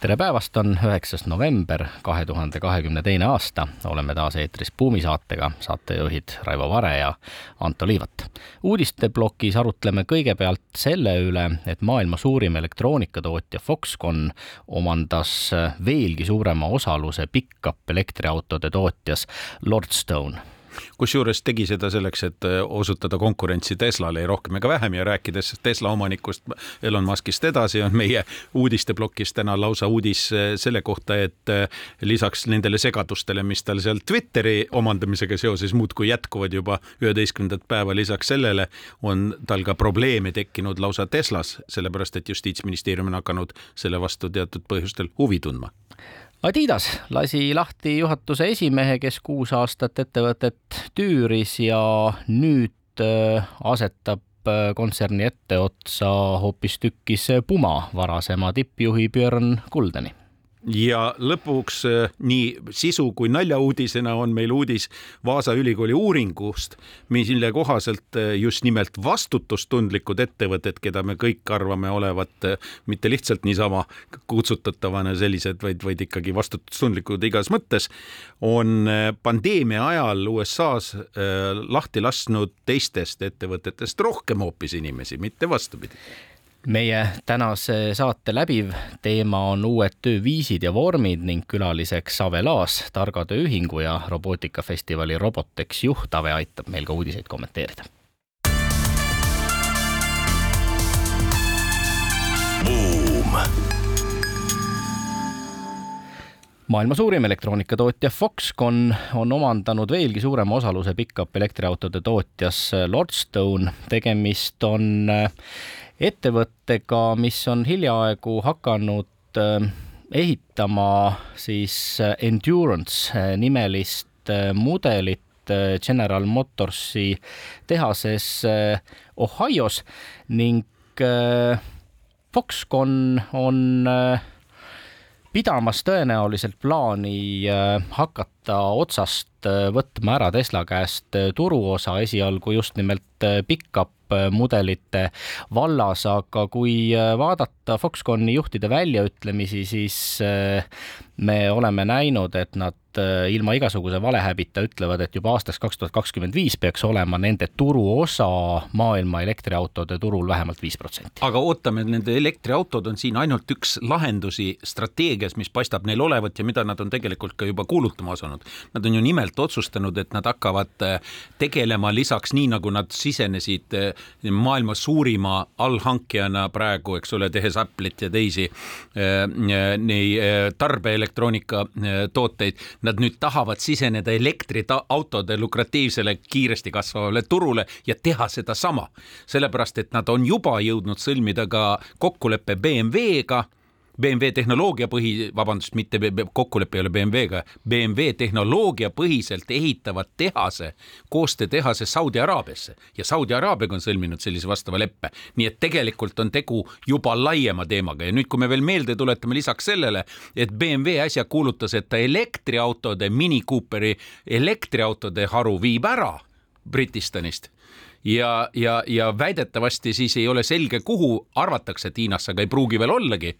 tere päevast, on üheksas november kahe tuhande kahekümne teine aasta. oleme taas eetris Buumi saatega, saatejuhid Raivo Vare ja Anto Liivat. uudisteplokis arutleme kõigepealt selle üle, et maailma suurim elektroonikatootja Foxconn omandas veelgi suurema osaluse pickup elektriautode tootjas Lordstone kusjuures tegi seda selleks, et äh, osutada konkurentsi Teslale ei rohkem ega vähem ja rääkides Tesla omanikust Elon Muskist edasi, on meie uudisteplokis täna lausa uudis äh, selle kohta, et äh, lisaks nendele segadustele, mis tal seal Twitteri omandamisega seoses muudkui jätkuvad juba üheteistkümnendat päeva, lisaks sellele on tal ka probleeme tekkinud lausa Teslas, sellepärast et justiitsministeerium on hakanud selle vastu teatud põhjustel huvi tundma Adidas lasi lahti juhatuse esimehe, kes kuus aastat ettevõtet tüüris ja nüüd äh, asetab äh, kontserni etteotsa hoopistükkis Puma varasema tippjuhi Björn Kuldeni ja lõpuks äh, nii sisu kui naljauudisena on meil uudis Vaasa ülikooli uuringust, mille kohaselt äh, just nimelt vastutustundlikud ettevõtted, keda me kõik arvame olevat äh, mitte lihtsalt niisama kutsutatavana sellised, vaid, vaid ikkagi vastutustundlikud igas mõttes, on pandeemia ajal USA-s lahti lasknud teistest ettevõtetest rohkem hoopis inimesi, mitte vastupidi meie tänase saate läbiv teema on uued tööviisid ja vormid ning külaliseks Ave Laas, Targa Tööühingu ja robootikafestivali Robotex juht. Ave aitab meil ka uudiseid kommenteerida. Maailma suurim elektroonikatootja Foxconn on omandanud veelgi suurema osaluse pickup elektriautode tootjas Lordstone. tegemist on ettevõttega, mis on hiljaaegu hakanud äh, ehitama siis äh, Endurance äh, nimelist mudelit General Motorsi tehases Ohio's ning Foxconn on pidamas tõenäoliselt plaani hakata otsast võtma ära Tesla käest turuosa esialgu just nimelt pickup mudelite vallas, aga kui äh, vaadata Foxconni juhtide väljaütlemisi, siis äh, me oleme näinud, et nad äh, ilma igasuguse valehäbita ütlevad, et juba aastaks kaks tuhat kakskümmend viis peaks olema nende turuosa maailma elektriautode turul vähemalt viis protsenti. aga ootame, nende elektriautod on siin ainult üks lahendusi strateegias, mis paistab neil olevat ja mida nad on tegelikult ka juba kuulutama asunud. Nad on ju nimelt otsustanud, et nad hakkavad tegelema lisaks nii, nagu nad sisenesid maailma suurima allhankijana praegu, eks ole, tehes Apple'it ja teisi nii tarbeelektroonikat elektroonika äh, nad nüüd tahavad siseneda elektriautode lukratiivsele kiiresti kasvavale turule ja teha sedasama. sellepärast, et nad on juba jõudnud sõlmida ka kokkuleppe BMW-ga BMW tehnoloogia põhi, vabandust, mitte kokkulepe ei ole BMW-ga, BMW tehnoloogia põhiselt ehitavad tehase, koostöötehase Saudi Araabiasse ja Saudi Araabiaga on sõlminud sellise vastava leppe. nii et tegelikult on tegu juba laiema teemaga. Ja nüüd, kui me veel meelde tuletame lisaks sellele, et BMW äsja kuulutas, et ta elektriautode, Mini Cooperi elektriautode haru viib ära Britistanist ja, ja, ja väidetavasti siis ei ole selge, kuhu arvatakse, et Hiinasse, aga ei pruugi veel ollagi.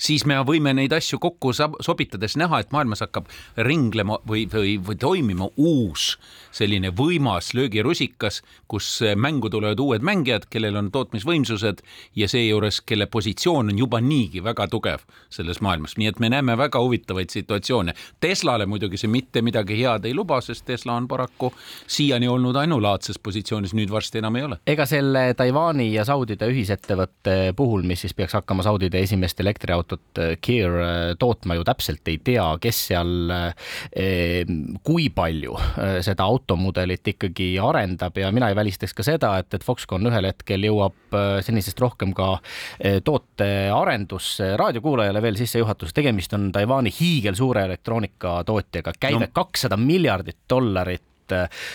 Siis me võime neid asju kokku sobitades näha, et maailmas hakkab ringlema või, või, või toimima uus selline võimas löögirusikas, kus mängu tulevad uued mängijad, kellel on tootmisvõimsused ja seejuures, kelle positsioon on juba niigi väga tugev selles maailmas, nii et me näeme väga huvitavaid situatsioone. Teslale muidugi see mitte midagi head ei luba, sest Tesla on paraku siiani olnud ainulaadses positsioonis, nüüd varsti enam ei ole. ega selle Taiwan'i ja Saudide ühisettevõtte puhul, mis siis peaks hakkama Saudide esimest elektriautot Gear tootma ju täpselt ei tea, kes seal, kui palju seda automudelit ikkagi arendab ja mina ei välistaks ka seda, et, et Foxconn ühel hetkel jõuab senisest rohkem ka tootearendusse. raadiokuulajale veel sissejuhatus, tegemist on Taiwan'i hiigelsuure elektroonikatootjaga, käive kakssada no. miljardit dollarit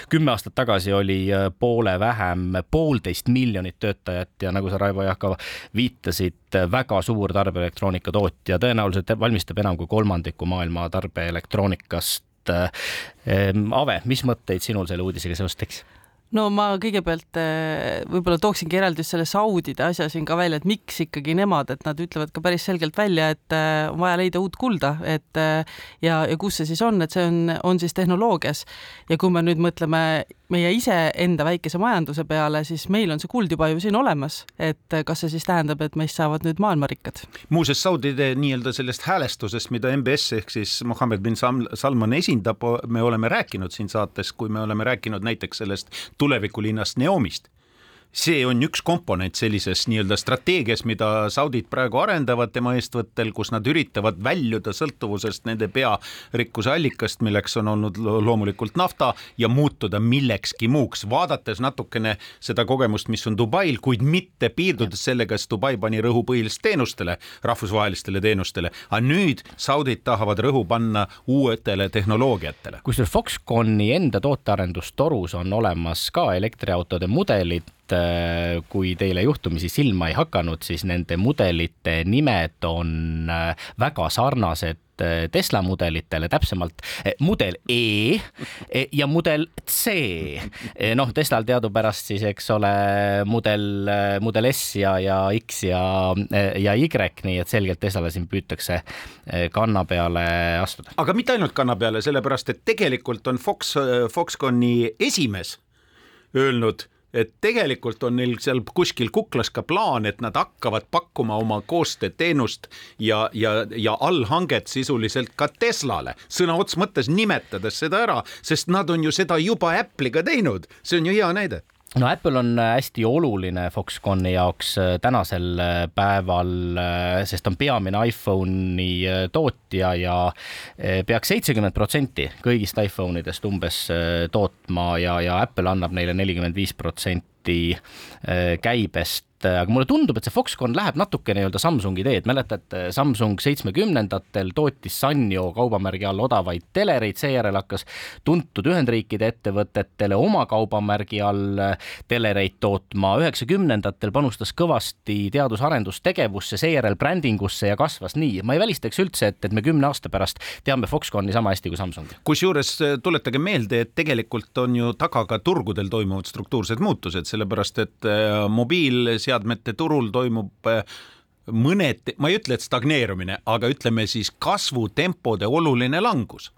kümme aastat tagasi oli äh, poole vähem, poolteist miljonit töötajat ja nagu sa, Raivo Jahkova, viitasid, äh, väga suur tarbeelektroonika tootja, tõenäoliselt valmistab enam kui kolmandiku maailma tarbeelektroonikast. Äh, Ave, mis mõtteid sinul selle uudisega seoses tekkis? No ma kõigepealt eh, võib-olla tooksingi eraldi just selle Saudide asja siin ka välja, et miks ikkagi nemad, et nad ütlevad ka päris selgelt välja, et eh, on vaja leida uut kulda, et eh, ja, ja kus see siis on, et see on, on siis tehnoloogias. ja kui me nüüd mõtleme meie iseenda väikese majanduse peale, siis meil on see kuld juba ju siin olemas, et kas see siis tähendab, et meist saavad nüüd maailmarikkad? muuseas, Saudide nii-öelda sellest häälestusest, mida MBS ehk siis Mohammed bin Salman esindab, me oleme rääkinud siin saates, kui me oleme rääkinud näiteks sellest tulevikulinnast Neomist see on üks komponent sellises nii-öelda strateegias, mida saudid praegu arendavad tema eestvõttel, kus nad üritavad väljuda sõltuvusest nende pearikkuse allikast, milleks on olnud loomulikult nafta ja muutuda millekski muuks, vaadates natukene seda kogemust, mis on Dubail, kuid mitte piirdudes sellega, et Dubai pani rõhu põhiliselt teenustele, rahvusvahelistele teenustele, aga nüüd saudid tahavad rõhu panna uuetele tehnoloogiatele. kusjuures Foxconni enda tootearendustorus on olemas ka elektriautode mudelid, Äh, kui teile juhtumisi silma ei hakanud, siis nende mudelite nimed on äh, väga sarnased äh, Tesla mudelitele, täpsemalt mudel E, e ja mudel C. noh, Teslal teadupärast siis, eks ole, mudel, mudel S ja, ja X ja, ja Y, nii et selgelt Teslale siin püütakse kanna peale astuda. aga mitte ainult kanna peale, sellepärast et tegelikult on Fox, Foxconni esimees öelnud et tegelikult on neil seal kuskil kuklas ka plaan, et nad hakkavad pakkuma oma koostööteenust ja, ja, ja allhanget sisuliselt ka Teslale, sõna otseses mõttes nimetades seda ära, sest nad on ju seda juba Apple'iga teinud, see on ju hea näide no Apple on äh, hästi oluline Foxconni jaoks äh, tänasel äh, päeval, sest on peamine iPhone'i tootja ja peaks seitsekümmend protsenti kõigist iPhone idest umbes tootma ja, ja Apple annab neile nelikümmend viis protsenti käibest et äh, aga mulle tundub, et see Foxconn läheb natuke nii-öelda Samsungi teed, mäletate, Samsung seitsmekümnendatel tootis Sanyo kaubamärgi all odavaid telereid, seejärel hakkas tuntud Ühendriikide ettevõtetele oma kaubamärgi all äh, telereid tootma, üheksakümnendatel panustas kõvasti teadus-arendustegevusse, seejärel brändingusse ja kasvas nii. ma ei välistaks üldse, et, et me kümne aasta pärast teame Foxconni sama hästi kui Samsungi. kusjuures äh, tuletage meelde, et tegelikult on ju taga ka turgudel toimuvad struktuursed muutused, sellepärast et mobiilseadmed seadmete turul toimub äh, mõned, ma ei ütle, et stagneerumine, aga ütleme siis kasvutempode oluline langus.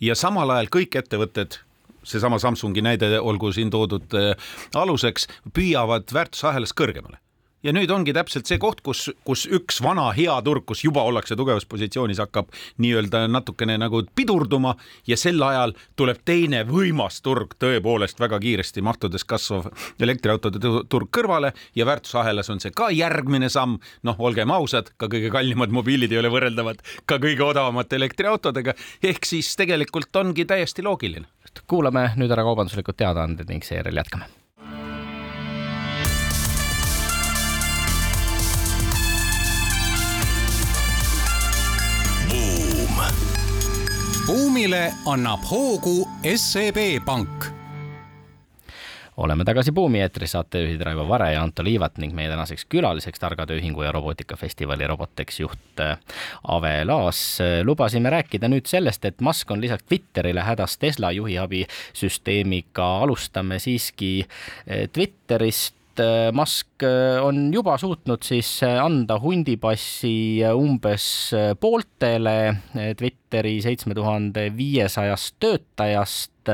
ja samal ajal kõik ettevõtted seesama Samsungi näide olgu siin toodud äh, aluseks, püüavad väärtusahelas kõrgemale ja nüüd ongi täpselt see koht, kus, kus üks vana hea turg, kus juba ollakse tugevas positsioonis, hakkab nii-öelda natukene nagu pidurduma ja sel ajal tuleb teine võimas turg, tõepoolest väga kiiresti mahtudes kasvav elektriautode turg kõrvale ja väärtusahelas on see ka järgmine samm. noh, olgem ausad, ka kõige kallimad mobiilid ei ole võrreldavad ka kõige odavamate elektriautodega, ehk siis tegelikult ongi täiesti loogiline. kuulame nüüd ära kaubanduslikud teadaanded ning seejärel jätkame buumile annab hoogu SEB Pank oleme tagasi Buumi eetris, saatejuhid Raivo Vare ja Anto Liivat ning meie tänaseks külaliseks Targade Ühingu ja Robootikafestivali Robotex juht äh, Ave Laas. lubasime rääkida nüüd sellest, et Musk on lisaks Twitterile hädas Tesla juhiabisüsteemiga. alustame siiski äh, Twitterist Äh, Musk äh, on juba suutnud siis äh, anda hundipassi umbes pooltele Twitteri seitsme tuhande viiesajast töötajast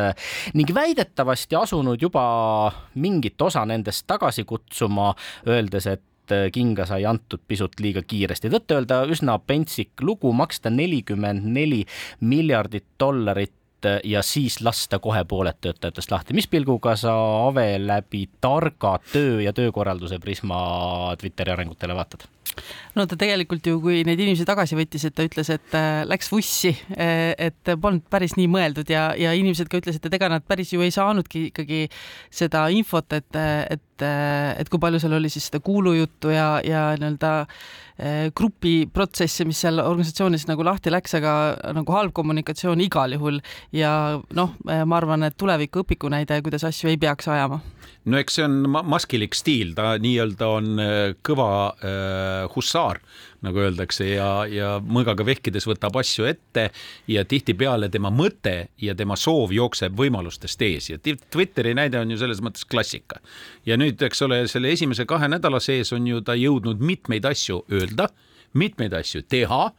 ning väidetavasti asunud juba mingit osa nendest tagasi kutsuma, öeldes, et kinga sai antud pisut liiga kiiresti. tõtt-öelda üsna pentsik lugu, maksta nelikümmend neli miljardit dollarit ja siis lasta kohe pooled töötajatest lahti. mis pilguga sa, Ave, läbi targa töö ja töökorralduse prisma Twitteri arengutele vaatad? no ta tegelikult ju, kui neid inimesi tagasi võttis, et ta ütles, et äh, läks vussi, äh, et polnud päris nii mõeldud ja, ja inimesed ka ütlesid, et ega nad päris ju ei saanudki ikkagi seda infot, et, et, et kui palju seal oli siis seda kuulujuttu ja, ja nii-öelda äh, grupiprotsesse, mis seal organisatsioonis nagu lahti läks, aga nagu halb kommunikatsioon igal juhul. Ja noh, ma arvan, et tuleviku õpikunäide, kuidas asju ei peaks ajama. No eks see on maskilik stiil, ta nii-öelda on kõva äh, hussaar, nagu öeldakse, ja, ja mõõgaga vehkides võtab asju ette ja tihtipeale tema mõte ja tema soov jookseb võimalustest ees ja Twitteri näide on ju selles mõttes klassika. ja nüüd, eks ole, selle esimese kahe nädala sees on ju ta jõudnud mitmeid asju öelda mitmeid asju teha,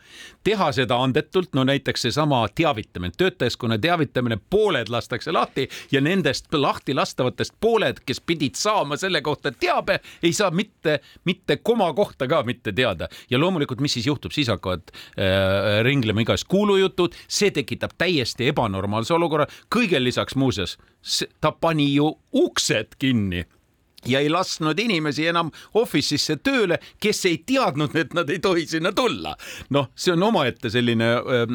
teha seda andetult, no näiteks seesama teavitamine, töötajaskonna teavitamine, pooled lastakse lahti ja nendest lahti lastavatest pooled, kes pidid saama selle kohta teabe, ei saa mitte, mitte koma kohta ka mitte teada. ja loomulikult, mis siis juhtub, siis hakkavad äh, ringlema igasugused kuulujutud, see tekitab täiesti ebanormaalse olukorra. kõigel lisaks muuseas, ta pani ju uksed kinni ja ei lasknud inimesi enam office'isse tööle, kes ei teadnud, et nad ei tohi sinna tulla. noh, see on omaette selline äh,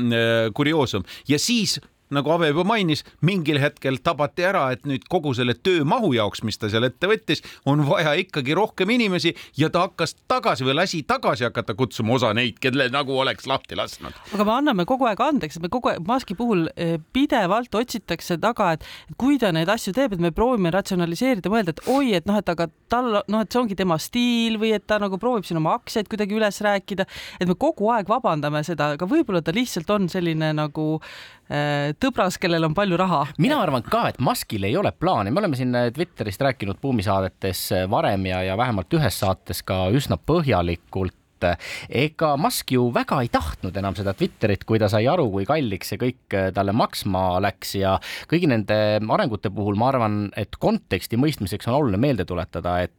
kurioosum ja siis nagu Ave juba mainis, mingil hetkel tabati ära, et nüüd kogu selle töömahu jaoks, mis ta seal ette võttis, on vaja ikkagi rohkem inimesi ja ta hakkas tagasi või lasi tagasi hakata kutsuma osa neid, kelle nagu oleks lahti lasknud. aga me anname kogu aeg andeks, me kogu aeg maski puhul eh, pidevalt otsitakse taga, et kui ta neid asju teeb, et me proovime ratsionaliseerida, mõelda, et oi, et noh, et aga tal noh, et see ongi tema stiil või et ta nagu proovib siin oma aktsiaid kuidagi üles rääkida, et me kogu aeg vabandame seda, aga võib-olla ta lihtsalt on selline nagu tõbras, kellel on palju raha. mina arvan ka, et Muskil ei ole plaani, me oleme siin Twitterist rääkinud buumisaadetes varem ja, ja vähemalt ühes saates ka üsna põhjalikult. Ega Musk ju väga ei tahtnud enam seda Twitterit, kui ta sai aru, kui kalliks see kõik talle maksma läks. Ja kõigi nende arengute puhul ma arvan, et konteksti mõistmiseks on oluline meelde tuletada, et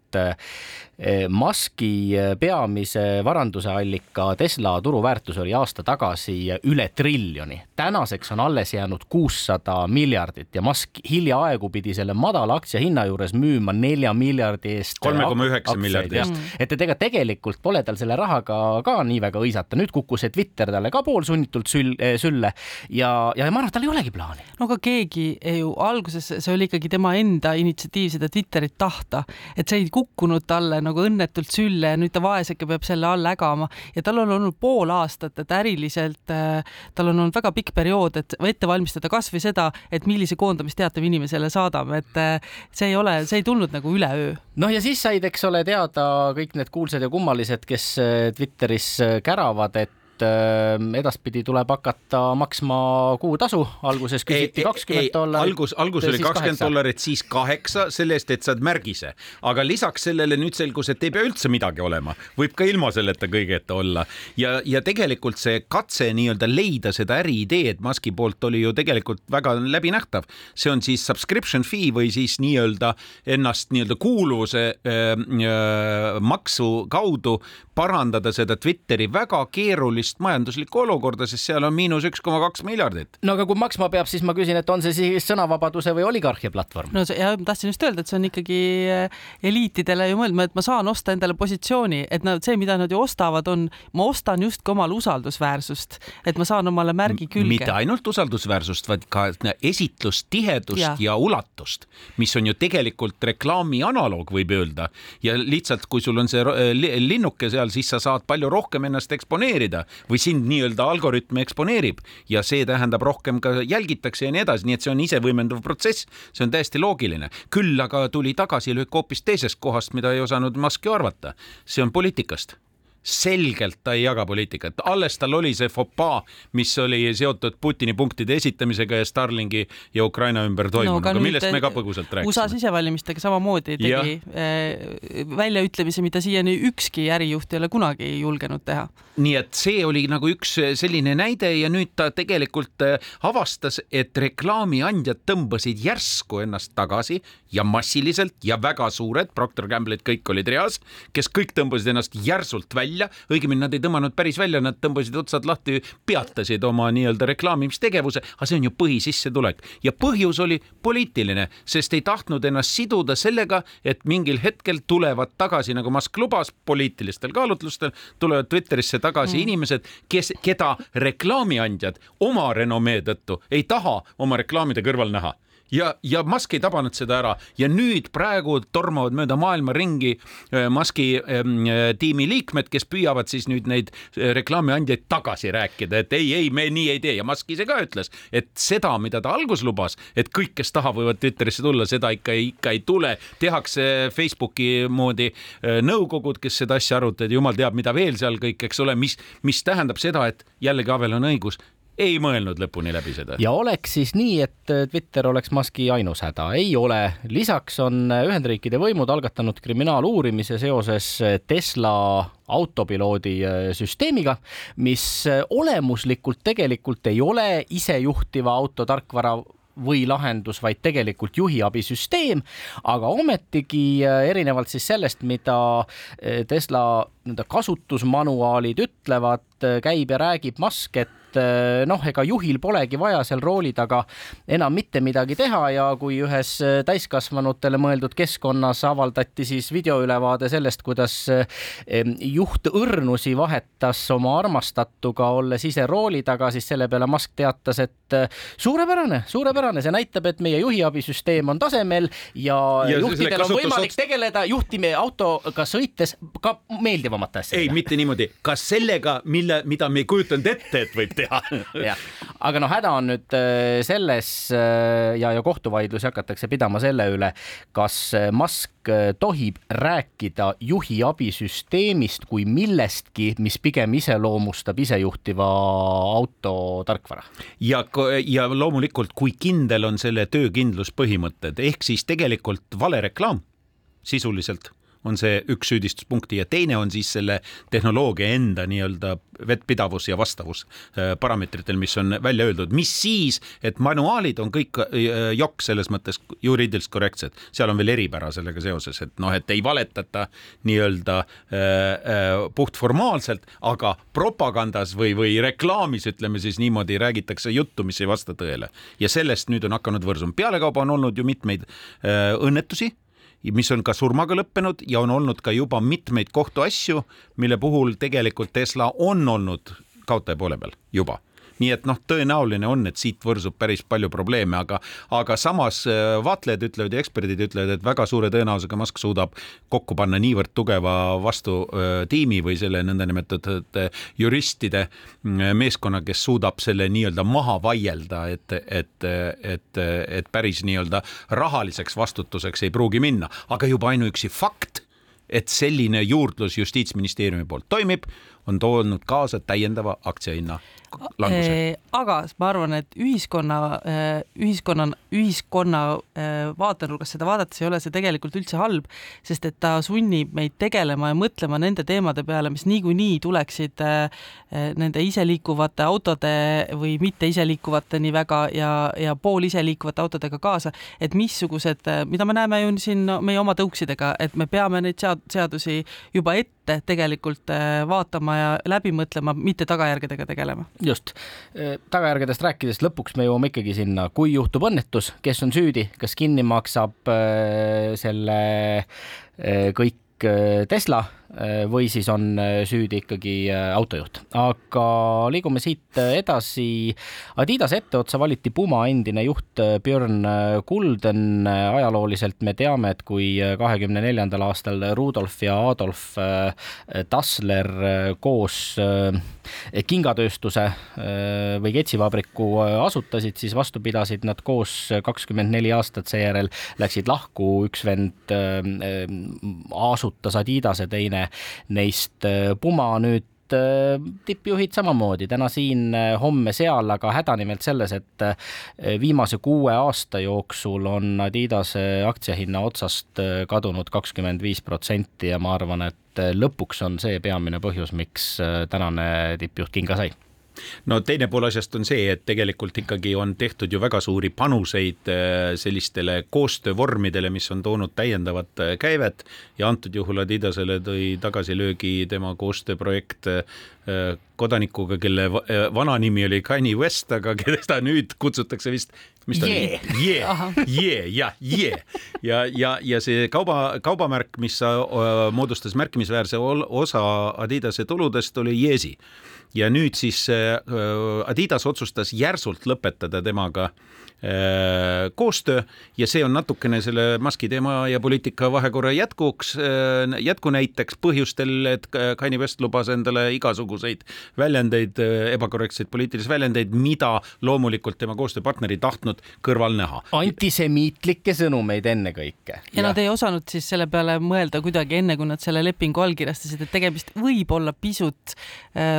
Muski peamise varanduse allika Tesla turuväärtus oli aasta tagasi üle triljoni. tänaseks on alles jäänud kuussada miljardit ja Musk hiljaaegu pidi selle madala aktsiahinna juures müüma nelja miljardi eest. kolme koma üheksa miljardi eest. et ega tegelikult pole tal selle rahaga ka nii väga hõisata, nüüd kukkus see Twitter talle ka poolsunnitult süll, sülle ja, ja ma arvan, et tal ei olegi plaani. no aga keegi ju alguses, see oli ikkagi tema enda initsiatiiv seda Twitterit tahta, et see ei kukkunud talle nagu õnnetult sülle ja nüüd ta vaeseke peab selle all ägama ja tal on olnud pool aastat, et äriliselt äh, tal on olnud väga pikk periood, et ette valmistada kasvõi seda, et millise koondamisteate me inimesele saadame, et äh, see ei ole, see ei tulnud nagu üleöö. noh, ja siis said, eks ole, teada kõik need kuulsad ja kummalised, kes äh, Twitteris käravad, et et äh, edaspidi tuleb hakata maksma kuutasu, alguses küsiti kakskümmend dollarit. algus, algus oli kakskümmend dollarit, siis kaheksa selle eest, et saad märgise, aga lisaks sellele nüüd selgus, et ei pea üldse midagi olema, võib ka ilma selleta kõigeta olla ja, ja tegelikult see katse nii-öelda leida seda äriideed Musk'i poolt oli ju tegelikult väga läbinähtav. see on siis subscription fee või siis nii-öelda ennast nii-öelda kuuluvuse äh, äh, maksu kaudu parandada seda Twitteri väga keerulist majanduslikku olukorda, sest seal on miinus üks koma kaks miljardit. no aga kui maksma peab, siis ma küsin, et on see siis sõnavabaduse või oligarhia platvorm? no see, ja tahtsin just öelda, et see on ikkagi eh, eliitidele ju mõeldud, et ma saan osta endale positsiooni, et nad, see, mida nad ju ostavad, on, ma ostan justkui omale usaldusväärsust, et ma saan omale märgi külge. mitte ainult usaldusväärsust, vaid ka esitlustihedust ja. ja ulatust, mis on ju tegelikult reklaami analoog, võib öelda ja lihtsalt, kui sul on see linnuke seal, siis sa saad palju rohkem ennast eksponeerida või sind nii-öelda algoritm eksponeerib ja see tähendab rohkem ka jälgitakse ja nii edasi, nii et see on isevõimenduv protsess, see on täiesti loogiline. küll aga tuli tagasilöök hoopis teisest kohast, mida ei osanud Musk ju arvata. see on poliitikast selgelt ta ei jaga poliitikat, alles tal oli see fopaa, mis oli seotud Putini punktide esitamisega ja Starlingi ja Ukraina ümber toimunuga no,, millest me ka põgusalt rääkisime. USA sisevalimistega samamoodi tegi ja. Eh, väljaütlemisi, mida siiani ükski ärijuht ei ole kunagi julgenud teha. nii et see oli nagu üks selline näide ja nüüd ta tegelikult eh, avastas, et reklaamiandjad tõmbasid järsku ennast tagasi ja massiliselt ja väga suured, Procter Gamble'id kõik olid reas, kes kõik tõmbasid ennast järsult välja välja, õigemini nad ei tõmmanud päris välja, nad tõmbasid otsad lahti, peatasid oma nii-öelda reklaamimistegevuse, aga see on ju põhisissetulek. ja põhjus oli poliitiline, sest ei tahtnud ennast siduda sellega, et mingil hetkel tulevad tagasi, nagu Musk lubas, poliitilistel kaalutlustel, tulevad Twitterisse tagasi mm. inimesed, kes, keda reklaamiandjad oma renomee tõttu ei taha oma reklaamide kõrval näha ja, ja Musk ei tabanud seda ära. Ja nüüd praegu tormavad mööda maailma ringi äh, Muski ähm, äh, tiimi liikmed, kes püüavad siis nüüd neid äh, reklaamiandjaid tagasi rääkida, et ei, ei, me nii ei tee. Ja Musk ise ka ütles, et seda, mida ta alguses lubas, et kõik, kes tahavad, võivad Twitterisse tulla, seda ikka, ikka ei tule, tehakse Facebooki moodi nõukogud, kes seda asja arutavad, jumal teab, mida veel seal kõik, eks ole, mis, mis tähendab seda, et jällegi Avel on õigus, ei mõelnud lõpuni läbi seda. ja oleks siis nii, et Twitter oleks Muski ainus häda, ei ole. lisaks on Ühendriikide võimud algatanud kriminaaluurimise seoses Tesla autopiloodi äh, süsteemiga, mis olemuslikult tegelikult ei ole isejuhtiva auto tarkvara või lahendus, vaid tegelikult juhiabisüsteem, aga ometigi äh, erinevalt siis sellest, mida äh, Tesla nii-öelda kasutusmanuaalid ütlevad, käib ja räägib Musk, et et eh, noh, ega juhil polegi vaja seal rooli taga enam mitte midagi teha ja kui ühes eh, täiskasvanutele mõeldud keskkonnas avaldati siis videoülevaade sellest, kuidas eh, juht õrnusi vahetas oma armastatuga, olles ise rooli taga, siis selle peale Musk teatas, et suurepärane, suurepärane, see näitab, et meie juhiabisüsteem on tasemel ja, ja juhtidel on võimalik tegeleda juhtime autoga sõites ka meeldivamate asjadega. ei, mitte niimoodi, ka sellega, mille, mida me ei kujutanud ette, et võib teha teha. Jah, aga noh, häda on nüüd äh, selles äh, ja, ja kohtuvaidlusi hakatakse pidama selle üle, kas äh, Musk tohib rääkida juhi abisüsteemist kui millestki, mis pigem iseloomustab isejuhtiva auto tarkvara. ja, ja loomulikult, kui kindel on selle töökindluspõhimõtted ehk siis tegelikult valereklaam sisuliselt on see üks süüdistuspunkti ja teine on siis selle tehnoloogia enda nii-öelda vettpidavus ja vastavus äh, parameetritel, mis on välja öeldud, mis siis, et manuaalid on kõik äh, jokk selles mõttes juriidiliselt korrektsed, seal on veel eripära sellega seoses, et noh, et ei valetata nii-öelda äh, puhtformaalselt, aga propagandas või, või reklaamis, ütleme siis niimoodi, räägitakse juttu, mis ei vasta tõele. Ja sellest nüüd on hakanud võrsuma. pealekauba on olnud ju mitmeid õnnetusi mis on ka surmaga lõppenud ja on olnud ka juba mitmeid kohtuasju, mille puhul tegelikult Tesla on olnud kaotaja poole peal juba nii et noh, tõenäoline on, et siit võrsub päris palju probleeme, aga, aga samas äh, vaatlejad ütlevad ja eksperdid ütlevad, et väga suure tõenäosusega Musk suudab kokku panna niivõrd tugeva vastutiimi äh, või selle nõndanimetatud äh, juristide meeskonna, kes suudab selle nii-öelda maha vaielda, et, et, et, et päris nii-öelda rahaliseks vastutuseks ei pruugi minna, aga juba ainuüksi fakt, et selline juurdlus justiitsministeeriumi poolt toimib, on toonud kaasa täiendava aktsiahinna languse. aga ma arvan, et ühiskonna, ühiskonna, ühiskonna vaatenurgast seda vaadates ei ole see tegelikult üldse halb, sest et ta sunnib meid tegelema ja mõtlema nende teemade peale, mis niikuinii tuleksid nende iseliikuvate autode või mitte iseliikuvate nii väga ja, ja pool iseliikuvate autodega kaasa, et missugused, mida me näeme ju siin meie oma tõuksidega, et me peame neid sead-, seadusi juba ette tegelikult vaatama ja läbi mõtlema, mitte tagajärgedega tegelema just, äh, tagajärgedest rääkides lõpuks me jõuame ikkagi sinna, kui juhtub õnnetus, kes on süüdi, kas kinni maksab äh, selle äh, kõik Tesla või siis on äh, süüdi ikkagi äh, autojuht. aga liigume siit edasi. Adidase etteotsa valiti Puma endine juht Björn Kulden. ajalooliselt me teame, et kui kahekümne neljandal aastal Rudolf ja Adolf Dassler koos kingatööstuse või ketsivabriku asutasid, siis vastu pidasid nad koos kakskümmend neli aastat, seejärel läksid lahku, üks vend asutas Adidase, teine neist äh, Puma nüüd äh, tippjuhid samamoodi. Täna siin, äh, homme seal, aga häda nimelt selles, et viimase kuue aasta jooksul on Adidase aktsiahinna otsast kadunud kakskümmend viis protsenti ja ma arvan, et lõpuks on see peamine põhjus, miks tänane tippjuht kinga sai no teine pool asjast on see, et tegelikult ikkagi on tehtud ju väga suuri panuseid äh, sellistele koostöövormidele, mis on toonud täiendavat äh, käivet ja antud juhul Adidasele tõi tagasilöögi tema koostööprojekt äh, kodanikuga, kelle vana nimi oli Kanye West, aga keda nüüd kutsutakse vist mis ta yeah. oli? Yeah, yeah, jah, yeah. ja, ja, ja see kauba, kaubamärk, mis moodustas märkimisväärse osa Adidase tuludest, oli Yeezy ja nüüd siis äh, Adidas otsustas järsult lõpetada temaga äh, koostöö ja see on natukene selle maski teema ja poliitika vahekorra jätkuks, äh, jätkunäiteks põhjustel, et Kanye West lubas endale igasuguseid väljendeid, ebakorrektseid poliitilisi väljendeid, mida loomulikult tema koostööpartner ei tahtnud kõrval näha. antisemiitlikke sõnumeid ennekõike. ja nad ei osanud siis selle peale mõelda kuidagi enne, kui nad selle lepingu allkirjastasid, et tegemist võib olla pisut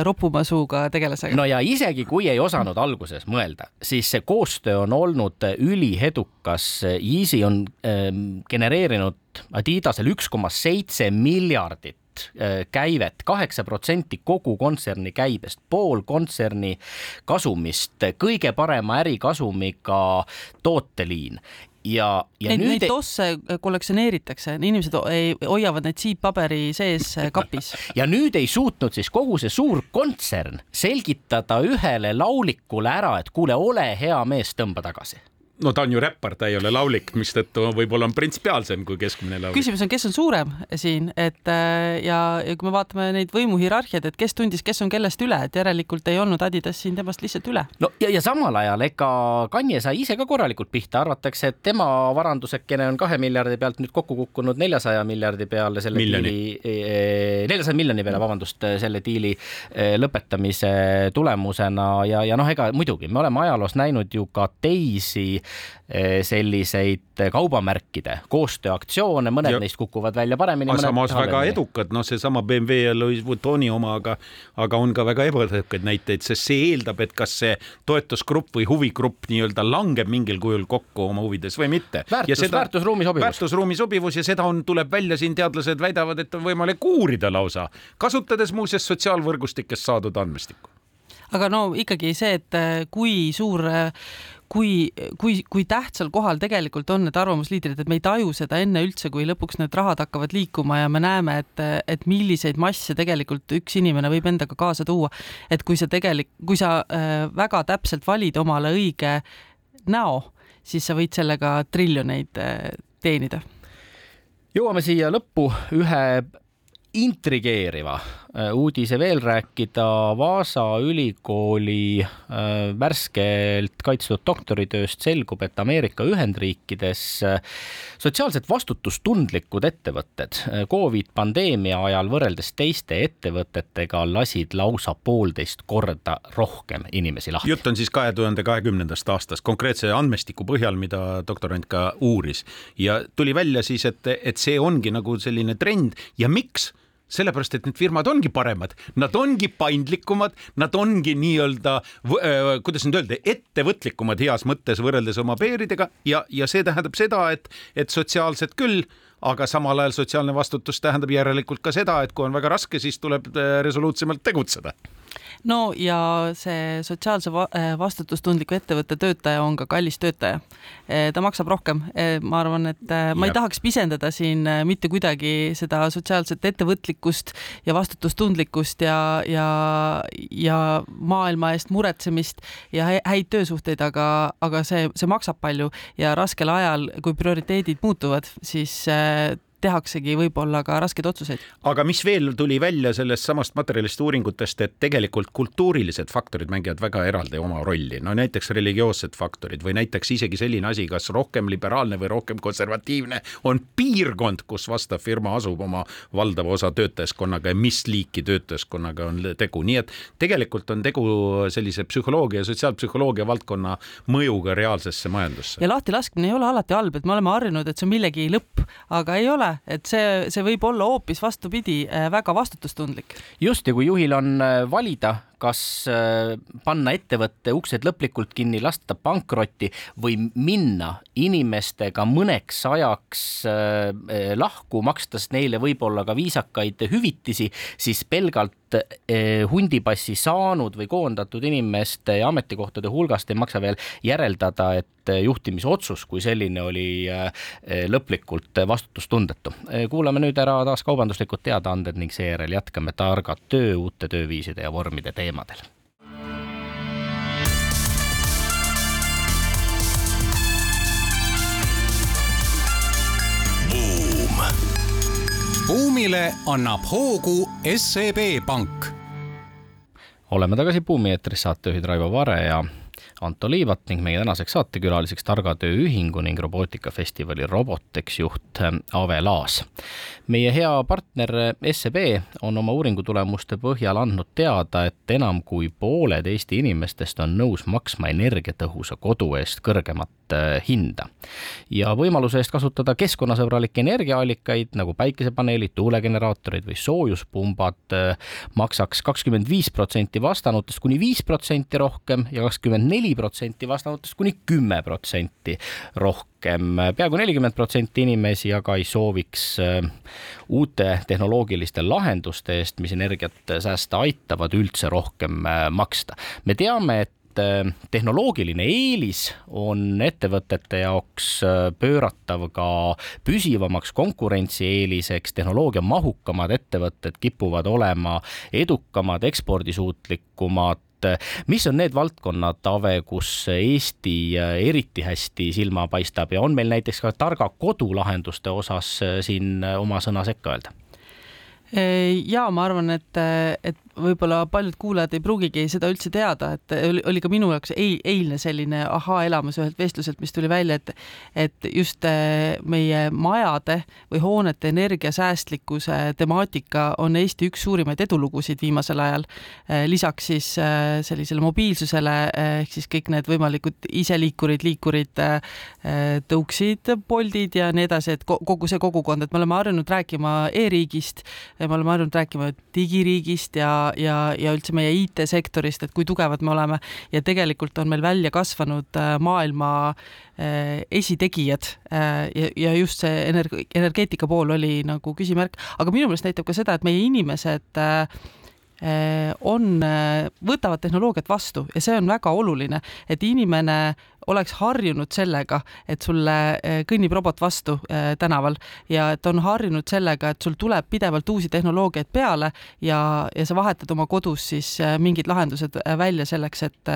ropuma suuga tegelasega. no ja isegi kui ei osanud alguses mõelda, siis see koostöö on olnud üliedukas. Yeezy on äh, genereerinud Adidasele üks koma seitse miljardit äh, käivet, kaheksa protsenti kogu kontserni käibest, pool kontserni kasumist, kõige parema ärikasumiga tooteliin ja, ja neid, nüüd neid tosse kollektsioneeritakse, inimesed ei, hoiavad neid siitpaberi sees äh, kapis. ja nüüd ei suutnud siis kogu see suur kontsern selgitada ühele laulikule ära, et kuule, ole hea mees, tõmba tagasi no ta on ju räppar, ta ei ole laulik, mistõttu võib-olla on printsipiaalsem kui keskmine laulik. küsimus on, kes on suurem siin, et äh, ja, ja kui me vaatame neid võimuhierarhiaid, et kes tundis, kes on kellest üle, et järelikult ei olnud Adidas siin temast lihtsalt üle. no ja, ja samal ajal ega Kanye sai ise ka korralikult pihta, arvatakse, et tema varandusekene on kahe miljardi pealt nüüd kokku kukkunud neljasaja miljardi peale selle miljoni. diili, eh, neljasaja miljoni peale, vabandust, selle diili lõpetamise tulemusena ja, ja noh, ega muidugi me oleme ajaloos näinud ju ka teisi selliseid kaubamärkide koostööaktsioone, mõned ja. neist kukuvad välja paremini. aga samas väga edukad, noh, seesama BMW ja Louis Vuittoni oma, aga, aga on ka väga ebaedukaid näiteid, sest see eeldab, et kas see toetusgrupp või huvigrupp nii-öelda langeb mingil kujul kokku oma huvides või mitte. väärtus, väärtusruumi sobivus. väärtusruumi sobivus ja seda on, tuleb välja, siin teadlased väidavad, et on võimalik uurida lausa, kasutades muuseas sotsiaalvõrgustikest saadud andmestikku aga no ikkagi see, et kui suur kui, kui, kui tähtsal kohal tegelikult on need arvamusliidrid, et me ei taju seda enne üldse, kui lõpuks need rahad hakkavad liikuma ja me näeme, et, et milliseid masse tegelikult üks inimene võib endaga kaasa tuua. et kui sa tegelik, kui sa äh, väga täpselt valid omale õige näo, siis sa võid sellega triljoneid äh, teenida. jõuame siia lõppu ühe intrigeeriva uudise veel rääkida. Vaasa ülikooli äh, värskelt kaitstud doktoritööst selgub, et Ameerika Ühendriikides äh, sotsiaalselt vastutustundlikud ettevõtted Covid pandeemia ajal võrreldes teiste ettevõtetega lasid lausa poolteist korda rohkem inimesi lahti. jutt on siis kahe tuhande kahekümnendast aastast konkreetse andmestiku põhjal, mida doktorant ka uuris ja tuli välja siis, et, et see ongi nagu selline trend ja miks sellepärast, et need firmad ongi paremad, nad ongi paindlikumad, nad ongi nii-öelda, kuidas nüüd öelda, ettevõtlikumad heas mõttes võrreldes oma peeridega ja, ja see tähendab seda, et, et sotsiaalselt küll, aga samal ajal sotsiaalne vastutus tähendab järelikult ka seda, et kui on väga raske, siis tuleb resoluutsemalt tegutseda no ja see sotsiaalse eh, vastutustundliku ettevõtte töötaja on ka kallis töötaja. Eh, ta maksab rohkem. Eh, ma arvan, et ma ei tahaks pisendada siin mitte kuidagi seda sotsiaalset ettevõtlikkust ja vastutustundlikkust ja, ja, ja maailma eest muretsemist ja häid töösuhteid, aga, aga see, see maksab palju ja raskel ajal, kui prioriteedid muutuvad, siis tehaksegi võib-olla ka raskeid otsuseid. aga mis veel tuli välja sellest samast materjalist uuringutest, et tegelikult kultuurilised faktorid mängivad väga eraldi oma rolli, no näiteks religioossed faktorid või näiteks isegi selline asi, kas rohkem liberaalne või rohkem konservatiivne on piirkond, kus vastav firma asub oma valdava osa töötajaskonnaga ja mis liiki töötajaskonnaga on tegu, nii et tegelikult on tegu sellise psühholoogia ja sotsiaalpsühholoogia valdkonna mõjuga reaalsesse majandusse. ja lahtilaskmine ei ole alati halb, et me oleme harjunud, et see on millegi lõpp, aga ei ole, et see, see võib olla hoopis vastupidi, äh, väga vastutustundlik. just, ja kui juhil on äh, valida, kas äh, panna ettevõtte uksed lõplikult kinni, lasta ta pankrotti või minna inimestega mõneks ajaks äh, lahku, makstes neile võib-olla ka viisakaid hüvitisi, siis pelgalt hundipassi saanud või koondatud inimeste ja ametikohtade hulgast ei maksa veel järeldada, et juhtimisotsus kui selline oli lõplikult vastutustundetu. kuulame nüüd ära taas kaubanduslikud teadaanded ning seejärel jätkame targa töö uute tööviiside ja vormide teemadel buumile annab hoogu SEB Pank. oleme tagasi Buumi eetris, saatejuhid Raivo Vare ja Anto Liivat ning meie tänaseks saatekülaliseks Targa Töö Ühingu ning robootikafestivali Robotex juht äh, Ave Laas. meie hea partner SEB on oma uuringutulemuste põhjal andnud teada, et enam kui pooled Eesti inimestest on nõus maksma energiatõhusa kodu eest kõrgemat äh, hinda. ja võimaluse eest kasutada keskkonnasõbralikke energiaallikaid nagu päikesepaneelid, tuulegeneraatorid või soojuspumbad äh, maksaks kakskümmend viis protsenti vastanutest kuni viis protsenti rohkem ja kakskümmend neli protsenti vastanutest kuni kümme protsenti rohkem. peaaegu nelikümmend protsenti inimesi aga ei sooviks äh, uute tehnoloogiliste lahenduste eest, mis energiat säästa aitavad, üldse rohkem äh, maksta. me teame, et äh, tehnoloogiline eelis on ettevõtete jaoks pööratav ka püsivamaks konkurentsieeliseks, tehnoloogiamahukamad ettevõtted kipuvad olema edukamad, ekspordisuutlikumad, mis on need valdkonnad, Ave, kus Eesti eriti hästi silma paistab ja on meil näiteks ka targa kodulahenduste osas siin oma sõna sekka öelda? ja ma arvan, et, et võib-olla paljud kuulajad ei pruugigi seda üldse teada, et oli, ka minu jaoks eil, eilne selline ahaa-elamus ühelt vestluselt, mis tuli välja, et et just äh, meie majade või hoonete energiasäästlikkuse temaatika on Eesti üks suurimaid edulugusid viimasel ajal. Äh, lisaks siis äh, sellisele mobiilsusele ehk siis kõik need võimalikud iseliikurid, liikurid, tõuksid, Boltid ja nii edasi, et kogu see kogukond, et me oleme harjunud rääkima e-riigist, me oleme harjunud rääkima digiriigist ja ja, ja üldse meie IT-sektorist, et kui tugevad me oleme. Ja tegelikult on meil välja kasvanud äh, maailma äh, esitegijad äh, ja, ja just see energ-, energeetika pool oli nagu küsimärk, aga minu meelest näitab ka seda, et meie inimesed on, võtavad tehnoloogiat vastu ja see on väga oluline, et inimene oleks harjunud sellega, et sulle eh, kõnnib robot vastu tänaval ja et on harjunud sellega, et sul tuleb pidevalt uusi tehnoloogiaid peale ja, ja sa vahetad oma kodus siis mingid lahendused välja selleks, et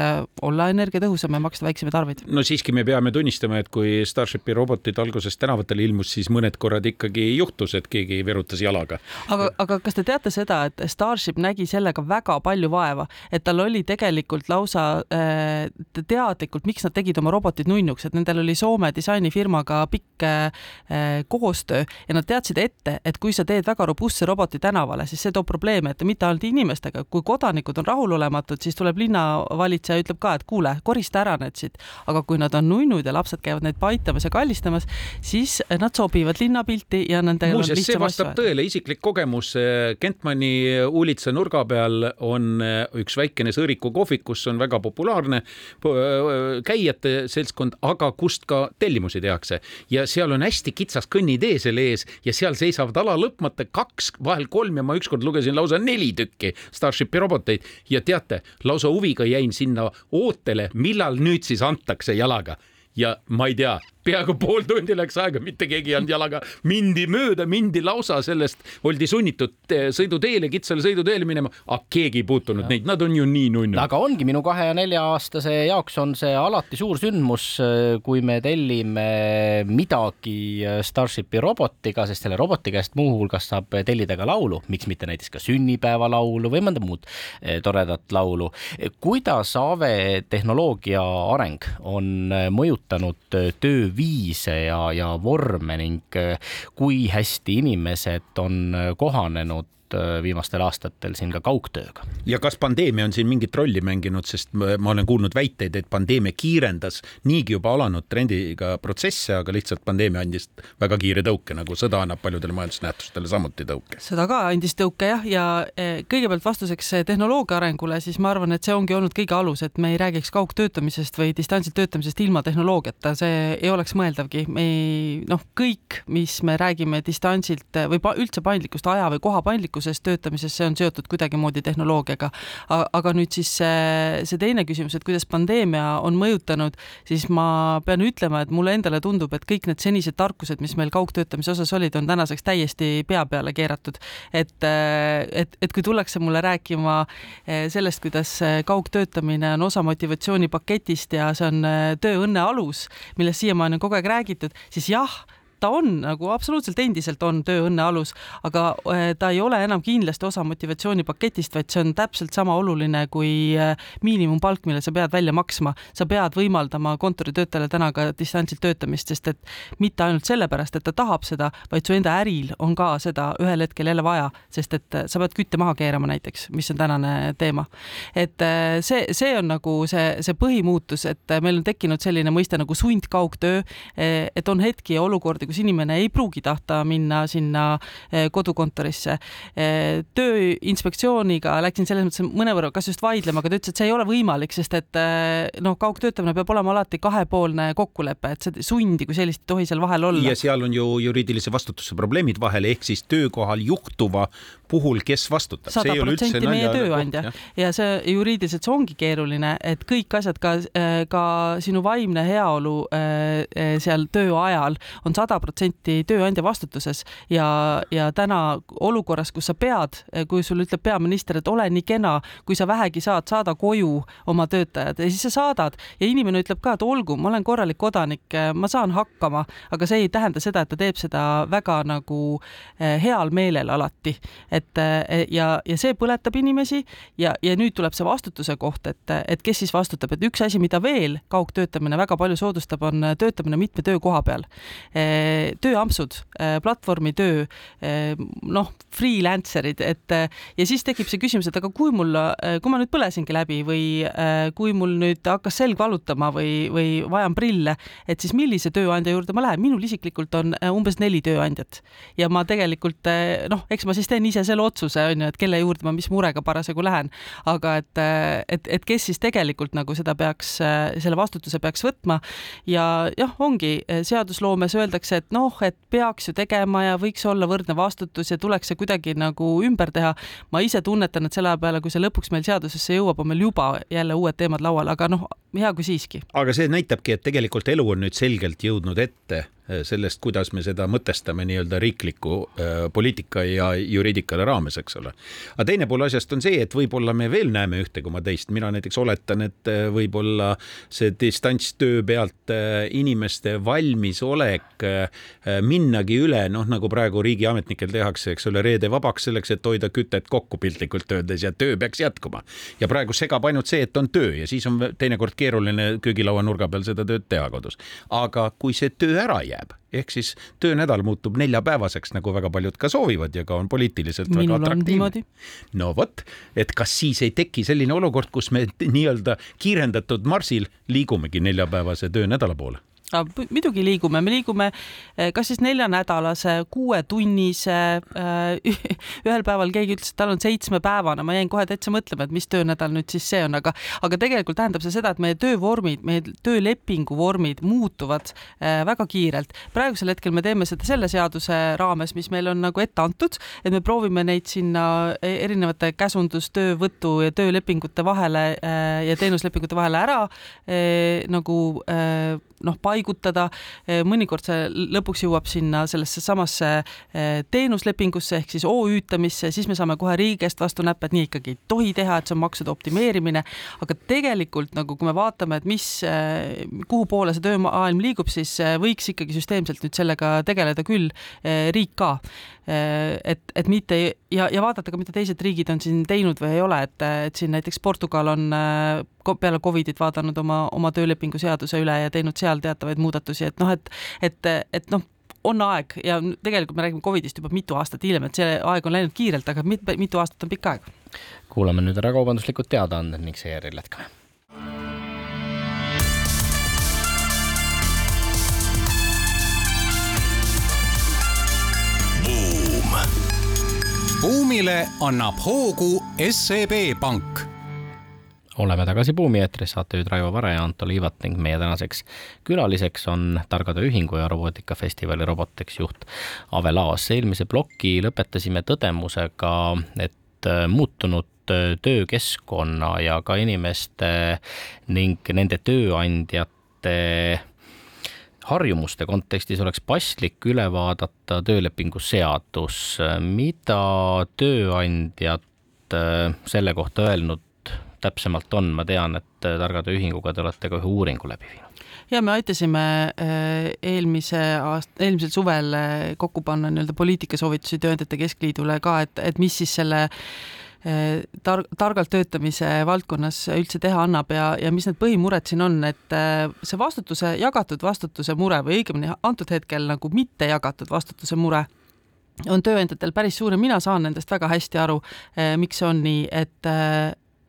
olla energiatõhusam ja maksta väiksemaid arveid. no siiski me peame tunnistama, et kui Starshipi robotid alguses tänavatele ilmus, siis mõned korrad ikkagi juhtus, et keegi virutas jalaga. aga, aga kas te teate seda, et Starship nägi sellega väga palju vaeva, et tal oli tegelikult lausa äh, teadlikult, miks nad tegid oma robotid nunnuks, et nendel oli Soome disainifirmaga pikk äh, koostöö ja nad teadsid ette, et kui sa teed väga robustse roboti tänavale, siis see toob probleeme, et mitte ainult inimestega, kui kodanikud on rahulolematud, siis tuleb linnavalitseja, ütleb ka, et kuule, korista ära need siit. aga kui nad on nunnud ja lapsed käivad neid paitamas ja kallistamas, siis nad sobivad linnapilti ja nendel Muuseas, on lihtsam see vastab tõele, isiklik kogemus Kentmani uulitsa nurga peal on üks väikene sõõriku kohvik, kus on väga populaarne käijate seltskond, aga kust ka tellimusi tehakse. Ja seal on hästi kitsas kõnnitee selle ees ja seal seisavad ala lõpmata kaks, vahel kolm ja ma ükskord lugesin lausa neli tükki Starshipi roboteid. Ja teate, lausa huviga jäin sinna ootele, millal nüüd siis antakse jalaga. Ja ma ei tea, peaaegu pool tundi läks aega, mitte keegi ei olnud jalaga, mindi mööda, mindi lausa sellest, oldi sunnitud eh, sõiduteele, kitsale sõiduteele minema, aga keegi ei puutunud ja. neid, nad on ju nii nunnud. aga ongi minu kahe ja nelja aastase jaoks on see alati suur sündmus, eh, kui me tellime midagi eh, Starshipi robotiga, sest selle roboti käest muuhulgas saab tellida ka laulu, miks mitte näiteks ka sünnipäevalaulu või mõnda muud toredat laulu. kuidas Aave tehnoloogia areng on mõjutanud töö viise ja, ja vorme ning äh, kui hästi inimesed on äh, kohanenud viimastel aastatel siin ka kaugtööga. ja kas pandeemia on siin mingit rolli mänginud, sest ma olen kuulnud väiteid, et pandeemia kiirendas niigi juba alanud trendiga protsesse, aga lihtsalt pandeemia andis väga kiire tõuke, nagu sõda annab paljudele majandusnähtustele samuti tõuke. sõda ka andis tõuke jah, ja e, kõigepealt vastuseks tehnoloogia arengule, siis ma arvan, et see ongi olnud kõige alus, et me ei räägiks kaugtöötamisest või distantsilt töötamisest ilma tehnoloogiata, see ei oleks mõeldavgi, me ei noh, kõik, mis me räägime distantsilt või üldse paindlikust aja või koha paindlikkusest töötamises, see on seotud kuidagimoodi tehnoloogiaga. aga nüüd siis see, see teine küsimus, et kuidas pandeemia on mõjutanud, siis ma pean ütlema, et mulle endale tundub, et kõik need senised tarkused, mis meil kaugtöötamise osas olid, on tänaseks täiesti pea peale keeratud. et, et, et kui tullakse mulle rääkima sellest, kuidas kaugtöötamine on osa motivatsioonipaketist ja see on tööõnne alus, millest siiamaani on kogu aeg räägitud, siis jah ta on nagu absoluutselt endiselt on tööõnne alus, aga äh, ta ei ole enam kindlasti osa motivatsioonipaketist, vaid see on täpselt sama oluline kui äh, miinimumpalk, mille sa pead välja maksma. sa pead võimaldama kontoritöötajale täna ka distantsilt töötamist, sest et mitte ainult sellepärast, et ta tahab seda, vaid su enda äril on ka seda ühel hetkel jälle vaja, sest et äh, sa pead kütte maha keerama näiteks, mis on tänane teema. et see, see on nagu see, see põhimuutus, et meil on tekkinud selline mõiste nagu sundkaugtöö, et on hetki ja olukordi, kus inimene ei pruugi tahta minna sinna eh, kodukontorisse. Eh, tööinspektsiooniga läksin selles mõttes mõnevõrra kas just vaidlema, aga ta ütles, et see ei ole võimalik, sest et eh, noh, kaugtöötamine peab olema alati kahepoolne kokkulepe, et see sundi kui sellist ei tohi seal vahel olla. ja seal on ju juriidilise vastutuse probleemid vahel, ehk siis töökohal juhtuva puhul, kes vastutab. sada protsenti meie tööandja koht, ja see juriidiliselt see ongi keeruline, et kõik asjad, ka, ka sinu vaimne heaolu seal töö ajal on sada protsenti tööandja vastutuses ja, ja täna olukorras, kus sa pead, kui sul ütleb peaminister, et ole nii kena, kui sa vähegi saad, saada koju oma töötajad. Ja siis sa saadad ja inimene ütleb ka, et olgu, ma olen korralik kodanik, ma saan hakkama, aga see ei tähenda seda, et ta teeb seda väga nagu eh, heal meelel alati, et eh, ja, ja see põletab inimesi ja, ja nüüd tuleb see vastutuse koht, et, et kes siis vastutab, et üks asi, mida veel kaugtöötamine väga palju soodustab, on töötamine mitme töökoha peal tööampsud, äh, platvormitöö, äh, noh, freelancer'id, et äh, ja siis tekib see küsimus, et aga kui mul, kui ma nüüd põlesingi läbi või kui mul nüüd hakkas selg valutama või, või vajan prille, et siis millise tööandja juurde ma lähen, minul isiklikult on umbes neli tööandjat. Ja ma tegelikult noh, eks ma siis teen ise selle otsuse, on ju, et kelle juurde ma mis murega parasjagu lähen, aga et, et, et kes siis tegelikult nagu seda peaks, selle vastutuse peaks võtma. Ja jah, ongi seadusloomes öeldakse, et noh, et peaks ju tegema ja võiks olla võrdne vastutus ja tuleks see kuidagi nagu ümber teha. ma ise tunnetan, et selle aja peale, kui see lõpuks meil seadusesse jõuab, on meil juba jälle uued teemad laual, aga noh, hea kui siiski. aga see näitabki, et tegelikult elu on nüüd selgelt jõudnud ette sellest, kuidas me seda mõtestame nii-öelda riikliku äh, poliitika ja juriidikale raames, eks ole. aga teine pool asjast on see, et võib-olla me veel näeme ühte koma teist, mina näiteks oletan, et äh, võib-olla see distantstöö pealt äh, inimeste valmisolek äh, minnagi üle, noh nagu praegu riigiametnikel tehakse, eks ole, reede vabaks selleks, et hoida kütet kokku piltlikult öeldes ja töö peaks jätkuma. ja praegu segab ainult see, et on töö ja siis on teinekord keeruline köögilaua nurga peal seda tööd teha kodus. aga kui see töö ära jääb, jääb, ehk siis töönädal muutub neljapäevaseks, nagu väga paljud ka soovivad ja ka on poliitiliselt Minul väga atraktiivne. no vot, et kas siis ei teki selline olukord, kus me nii-öelda kiirendatud marsil liigumegi neljapäevase töönädala poole? Muidugi liigume, me liigume eh, kas siis neljanädalase, kuuetunnise, eh, ühel päeval keegi ütles, et tal on seitsmepäevane, ma jäin kohe täitsa mõtlema, et mis töönädal nüüd siis see on, aga, aga tegelikult tähendab see seda, et meie töövormid, meie töölepingu vormid muutuvad eh, väga kiirelt. praegusel hetkel me teeme seda selle seaduse raames, mis meil on nagu ette antud, et me proovime neid sinna erinevate käsundustöövõtu ja töölepingute vahele ja teenuslepingute vahele ära nagu noh, paigutada. Eh, mõnikord see lõpuks jõuab sinna sellesse samasse eh, teenuslepingusse ehk siis OÜ-tamisse, siis me saame kohe riigi käest vastu näppe, et nii ikkagi ei tohi teha, et see on maksude optimeerimine. aga tegelikult nagu, kui me vaatame, et mis, eh, kuhu poole see töömaailm liigub, siis võiks ikkagi süsteemselt nüüd sellega tegeleda küll riik ka et, et mitte ja, ja vaadata ka, mida teised riigid on siin teinud või ei ole, et, et siin näiteks Portugal on peale Covidit vaadanud oma, oma töölepingu seaduse üle ja teinud seal teatavaid muudatusi, et noh, et, et, et noh, on aeg ja tegelikult me räägime Covidist juba mitu aastat hiljem, et see aeg on läinud kiirelt, aga mit, mitu aastat on pikk aeg. kuulame nüüd ära kaubanduslikud teadaanded ning seejärel jätkame. Buumile annab hoogu SEB Pank oleme tagasi Buumi eetris, saatejuhid Raivo Vare ja Anto Liivat ning meie tänaseks külaliseks on Targade Ühingu ja Robootikafestivali Robotex juht Ave Laas. eelmise ploki lõpetasime tõdemusega, et muutunud töökeskkonna ja ka inimeste ning nende tööandjate harjumuste kontekstis oleks paslik üle vaadata töölepingu seadus, mida tööandjad selle kohta öelnud täpsemalt on, ma tean, et Targade Ühinguga te olete ka ühe uuringu läbi viinud. Ja me aitasime äh, eelmise aasta, eelmisel suvel äh, kokku panna nii-öelda poliitikasoovitusi Tööandjate Keskliidule ka, et, et mis siis selle äh, tar-, targalt töötamise valdkonnas üldse teha annab ja, ja mis need põhimured siin on, et see vastutuse, jagatud vastutuse mure või õigemini antud hetkel nagu mitte jagatud vastutuse mure on tööandjatel päris suur ja mina saan nendest väga hästi aru, miks see on nii, et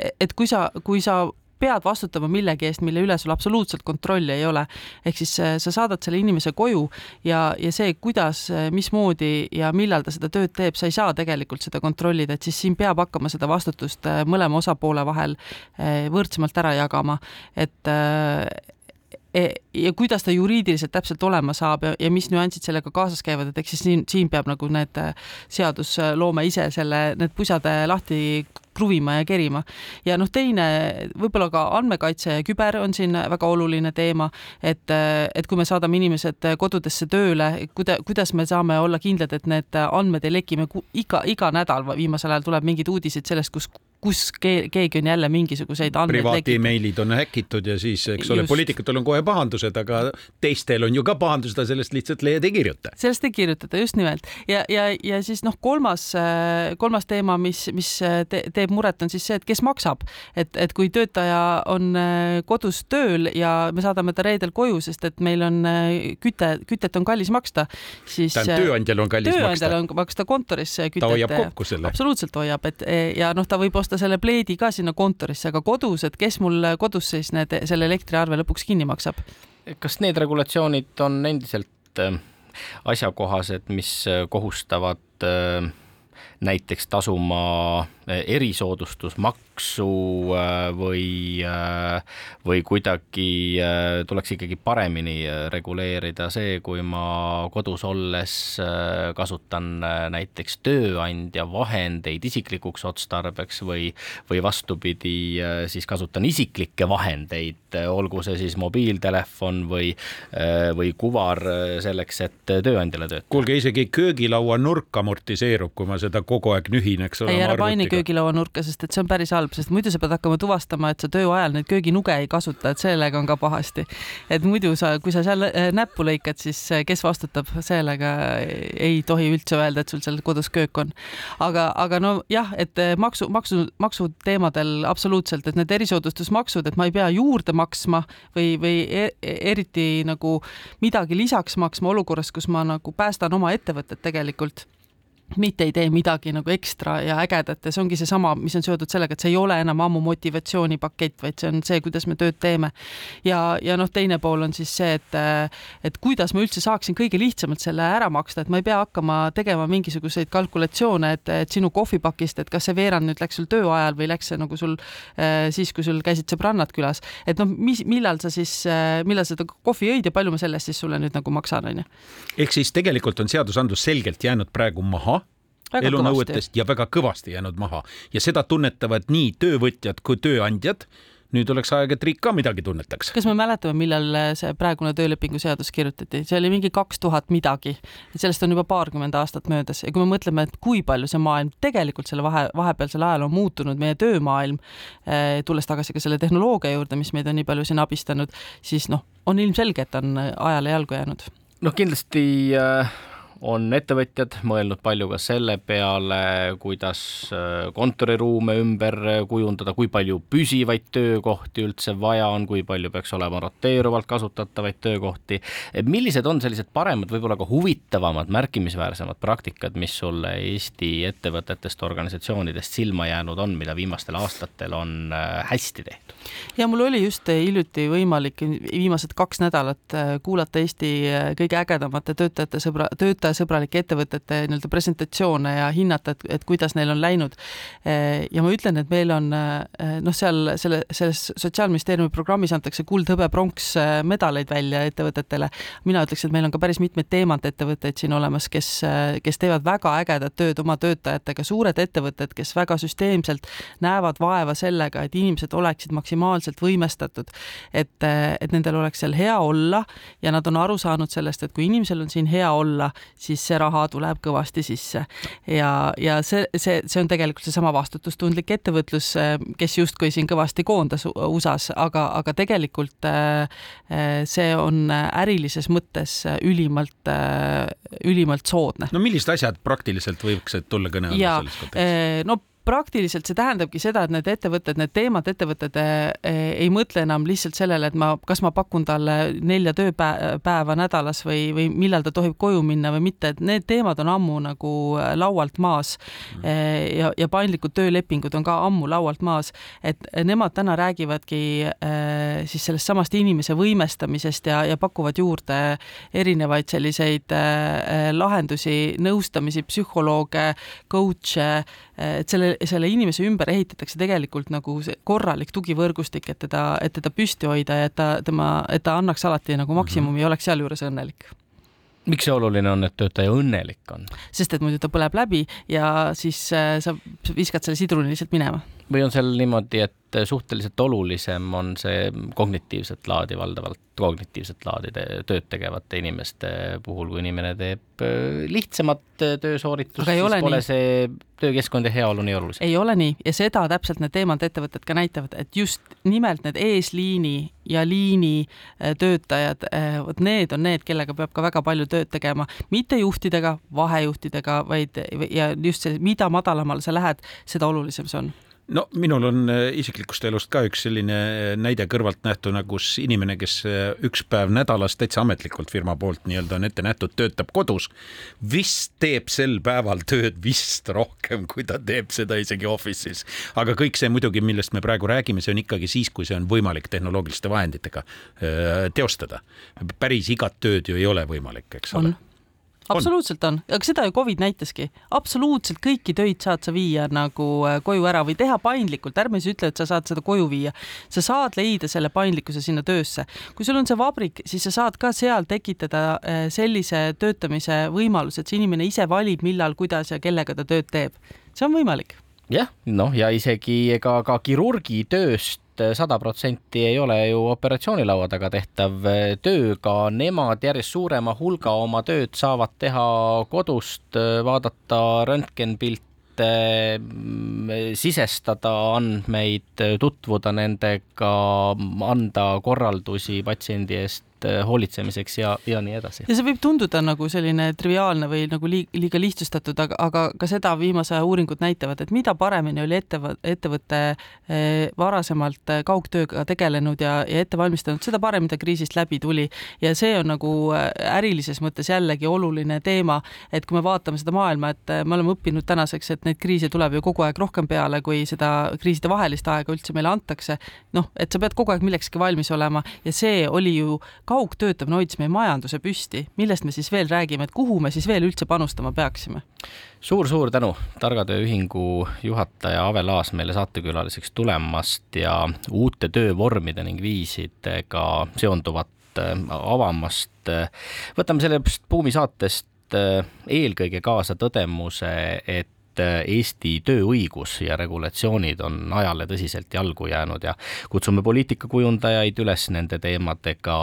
et kui sa, kui sa pead vastutama millegi eest, mille üle sul absoluutselt kontrolli ei ole. ehk siis äh, sa saadad selle inimese koju ja, ja see, kuidas, äh, mismoodi ja millal ta seda tööd teeb, sa ei saa tegelikult seda kontrollida, et siis siin peab hakkama seda vastutust äh, mõlema osapoole vahel võrdsemalt ära jagama, et e, ja kuidas ta juriidiliselt täpselt olema saab ja, ja mis nüansid sellega kaasas käivad, et eks siis siin, siin peab nagu need seadusloome ise selle, need pusad lahti kruvima ja kerima. ja noh, teine võib-olla ka andmekaitse ja küber on siin väga oluline teema, et, et kui me saadame inimesed kodudesse tööle, kuida-, kuidas me saame olla kindlad, et need andmed ei leki, me iga, iga nädal viimasel ajal tuleb mingeid uudiseid sellest, kus kus keegi on jälle mingisuguseid andmeid privaatimeilid on häkitud ja siis, eks ole, poliitikutel on kohe pahandused, aga teistel on ju ka pahandused, aga sellest lihtsalt lehed ei kirjuta. sellest ei kirjutata, just nimelt. ja, ja, ja siis noh, kolmas, kolmas teema, mis, mis te, teeb muret, on siis see, et kes maksab. et, et kui töötaja on kodus tööl ja me saadame ta reedel koju, sest et meil on küte, kütet on kallis maksta, siis tähendab, tööandjal on kallis maksta. tööandjal on maksta kontoris kütet. ta hoiab kokku selle. absoluutselt hoiab, et ja noh, ta võib osta osta selle pleedi ka sinna kontorisse, aga kodus, et kes mul kodus siis need, selle elektriarve lõpuks kinni maksab? kas need regulatsioonid on endiselt äh, asjakohased, mis äh, kohustavad äh, näiteks tasuma erisoodustusmaksu või, või kuidagi tuleks ikkagi paremini reguleerida see, kui ma kodus olles kasutan näiteks tööandja vahendeid isiklikuks otstarbeks või, või vastupidi, siis kasutan isiklikke vahendeid, olgu see siis mobiiltelefon või, või kuvar selleks, et tööandjale töötada. kuulge, isegi köögilaua nurk amortiseerub, kui ma seda kogu aeg nühin, eks ole. ei, ära paini köögilaua nurka, sest et see on päris halb, sest muidu sa pead hakkama tuvastama, et sa töö ajal neid kööginuge ei kasuta, et sellega on ka pahasti. et muidu sa, kui sa seal äh, näppu lõikad, siis äh, kes vastutab, sellega ei tohi üldse öelda, et sul seal kodus köök on. aga, aga no jah, et äh, maksu, maksu, maksuteemadel absoluutselt, et need erisoodustusmaksud, et ma ei pea juurde maksma või, või e-, eriti nagu midagi lisaks maksma olukorras, kus ma nagu päästan oma ettevõtet tegelikult mitte ei tee midagi nagu ekstra ja ägedat ja see ongi seesama, mis on seotud sellega, et see ei ole enam ammu motivatsioonipakett, vaid see on see, kuidas me tööd teeme. ja, ja noh, teine pool on siis see, et, et kuidas ma üldse saaksin kõige lihtsamalt selle ära maksta, et ma ei pea hakkama tegema mingisuguseid kalkulatsioone, et, et sinu kohvipakist, et kas see veerand nüüd läks sul töö ajal või läks see nagu sul äh, siis, kui sul käisid sõbrannad külas. et noh, mis, millal sa siis äh,, millal sa seda kohvi jõid ja palju ma selle eest siis sulle nüüd nagu maksan, onju. ehk siis tegelikult on seadusandlus selgelt jäänud praegu maha elunõuetest ja väga kõvasti jäänud maha. Ja seda tunnetavad nii töövõtjad kui tööandjad. Nüüd oleks aeg, et riik ka midagi tunnetaks. kas me mäletame, millal see praegune töölepingu seadus kirjutati, see oli mingi kaks tuhat midagi, sellest on juba paarkümmend aastat möödas. Ja kui me mõtleme, et kui palju see maailm tegelikult selle vahe, vahepealsel ajal on muutunud, meie töömaailm, eh, tulles tagasi ka selle tehnoloogia juurde, mis meid on nii palju siin abistanud, siis noh, on ilmselge, et on ajale jalgu jäänud. noh, kindlasti äh on ettevõtjad mõelnud palju ka selle peale, kuidas äh, kontoriruume ümber kujundada, kui palju püsivaid töökohti üldse vaja on, kui palju peaks olema roteeruvalt kasutatavaid töökohti. millised on sellised paremad, võib-olla ka huvitavamad, märkimisväärsemad praktikad, mis sulle Eesti ettevõtetest, organisatsioonidest silma jäänud on, mida viimastel aastatel on äh, hästi tehtud? ja mul oli just hiljuti võimalik viimased kaks nädalat kuulata Eesti kõige ägedamate töötajate sõbra, töötajate töötajasõbralike ettevõtete nii-öelda presentatsioone ja hinnata, et, et kuidas neil on läinud. ja ma ütlen, et meil on noh, seal selle, selles Sotsiaalministeeriumi programmis antakse kuld, hõbe, pronks medaleid välja ettevõtetele. mina ütleks, et meil on ka päris mitmeid teemantettevõtteid siin olemas, kes, kes teevad väga ägedat tööd oma töötajatega, suured ettevõtted, kes väga süsteemselt näevad vaeva sellega, et inimesed oleksid maksimaalselt võimestatud, et, et nendel oleks seal hea olla ja nad on aru saanud sellest, et kui inimesel on siin hea olla, siis see raha tuleb kõvasti sisse. ja, ja see, see, see on tegelikult seesama vastutustundlik ettevõtlus, kes justkui siin kõvasti koondas USA-s, aga, aga tegelikult äh, see on ärilises mõttes ülimalt, äh, ülimalt soodne. no millised asjad praktiliselt võiksid tulla kõne alla selles kontekstis? no praktiliselt see tähendabki seda, et need ettevõtted, need teemad, ettevõtted eh, ei mõtle enam lihtsalt sellele, et ma, kas ma pakun talle nelja tööpäeva nädalas või, või millal ta tohib koju minna või mitte, et need teemad on ammu nagu laualt maas. Eh, ja, ja paindlikud töölepingud on ka ammu laualt maas, et nemad täna räägivadki eh, siis sellest samast inimese võimestamisest ja, ja pakuvad juurde erinevaid selliseid lahendusi, nõustamisi, psühholooge, coach'e, et selle selle inimese ümber ehitatakse tegelikult nagu see korralik tugivõrgustik, et teda, et teda püsti hoida ja et ta, tema, et ta annaks alati nagu maksimumi mm -hmm. ja oleks sealjuures õnnelik miks see oluline on, et töötaja õnnelik on? sest et muidu ta põleb läbi ja siis äh, sa viskad selle sidruni lihtsalt minema. Või on seal niimoodi, et suhteliselt olulisem on see kognitiivset laadi valdavalt kognitiivset laadi tööd tegevate inimeste puhul, kui inimene teeb äh, lihtsamat äh, töösooritust, siis pole nii. see töökeskkond ja heaolu nii olulised. ei ole nii ja seda täpselt need teemad ettevõtted ka näitavad, et just nimelt need eesliini ja liini äh, töötajad, vot need on need, kellega peab ka väga palju tööd tegema, mitte juhtidega, vahejuhtidega, vaid ja just see, mida madalamal sa lähed, seda olulisem see on no minul on äh, isiklikust elust ka üks selline äh, näide kõrvaltnähtuna, kus inimene, kes äh, üks päev nädalas täitsa ametlikult firma poolt nii-öelda on ette nähtud, töötab kodus, vist teeb sel päeval tööd vist rohkem, kui ta teeb seda isegi office'is. aga kõik see muidugi, millest me praegu räägime, see on ikkagi siis, kui see on võimalik tehnoloogiliste vahenditega teostada. päris igat tööd ju ei ole võimalik, eks ole absoluutselt on, aga seda ju Covid näitaski, absoluutselt kõiki töid saad sa viia nagu äh, koju ära või teha paindlikult, ärme siis ütle, et sa saad seda koju viia. sa saad leida selle paindlikkuse sinna töösse. kui sul on see vabrik, siis sa saad ka seal tekitada äh, sellise töötamise võimaluse, et see inimene ise valib, millal, kuidas ja kellega ta tööd teeb. see on võimalik jah, noh ja isegi ega ka kirurgi tööst sada protsenti ei ole ju operatsioonilaua taga tehtav töö, ka nemad järjest suurema hulga oma tööd saavad teha kodust, vaadata röntgenpilte, sisestada andmeid, tutvuda nendega, anda korraldusi patsiendi eest Äh, hoolitsemiseks ja, ja nii edasi. ja see võib tunduda nagu selline triviaalne või nagu liiga lihtsustatud, aga, aga ka seda viimase aja uuringud näitavad, et mida paremini oli ettevõte, ettevõte äh, varasemalt äh, kaugtööga tegelenud ja, ja ette valmistanud, seda paremini ta kriisist läbi tuli. ja see on nagu ärilises mõttes jällegi oluline teema, et kui me vaatame seda maailma, et me oleme õppinud tänaseks, et neid kriise tuleb ju kogu aeg rohkem peale, kui seda kriiside vahelist aega üldse meile antakse. noh, et sa pead kogu aeg millekski valmis olema ja see oli ju kaugtöötamine hoidis meie majanduse püsti, millest me siis veel räägime, et kuhu me siis veel üldse panustama peaksime suur,? suur-suur tänu, Targa Töö Ühingu juhataja Ave Laas meile saatekülaliseks tulemast ja uute töövormide ning viisidega seonduvat äh, avamast. võtame sellest Buumi saatest äh, eelkõige kaasa tõdemuse, et et äh, Eesti tööõigus ja regulatsioonid on ajale tõsiselt jalgu jäänud ja kutsume poliitikakujundajaid üles nende teemadega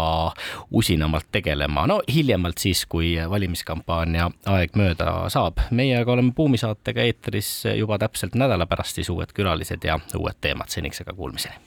usinamalt tegelema, no hiljemalt siis, kui valimiskampaania aeg mööda saab. meie aga oleme Buumi saatega eetris juba täpselt nädala pärast siis uued külalised ja uued teemad, seniks aga kuulmiseni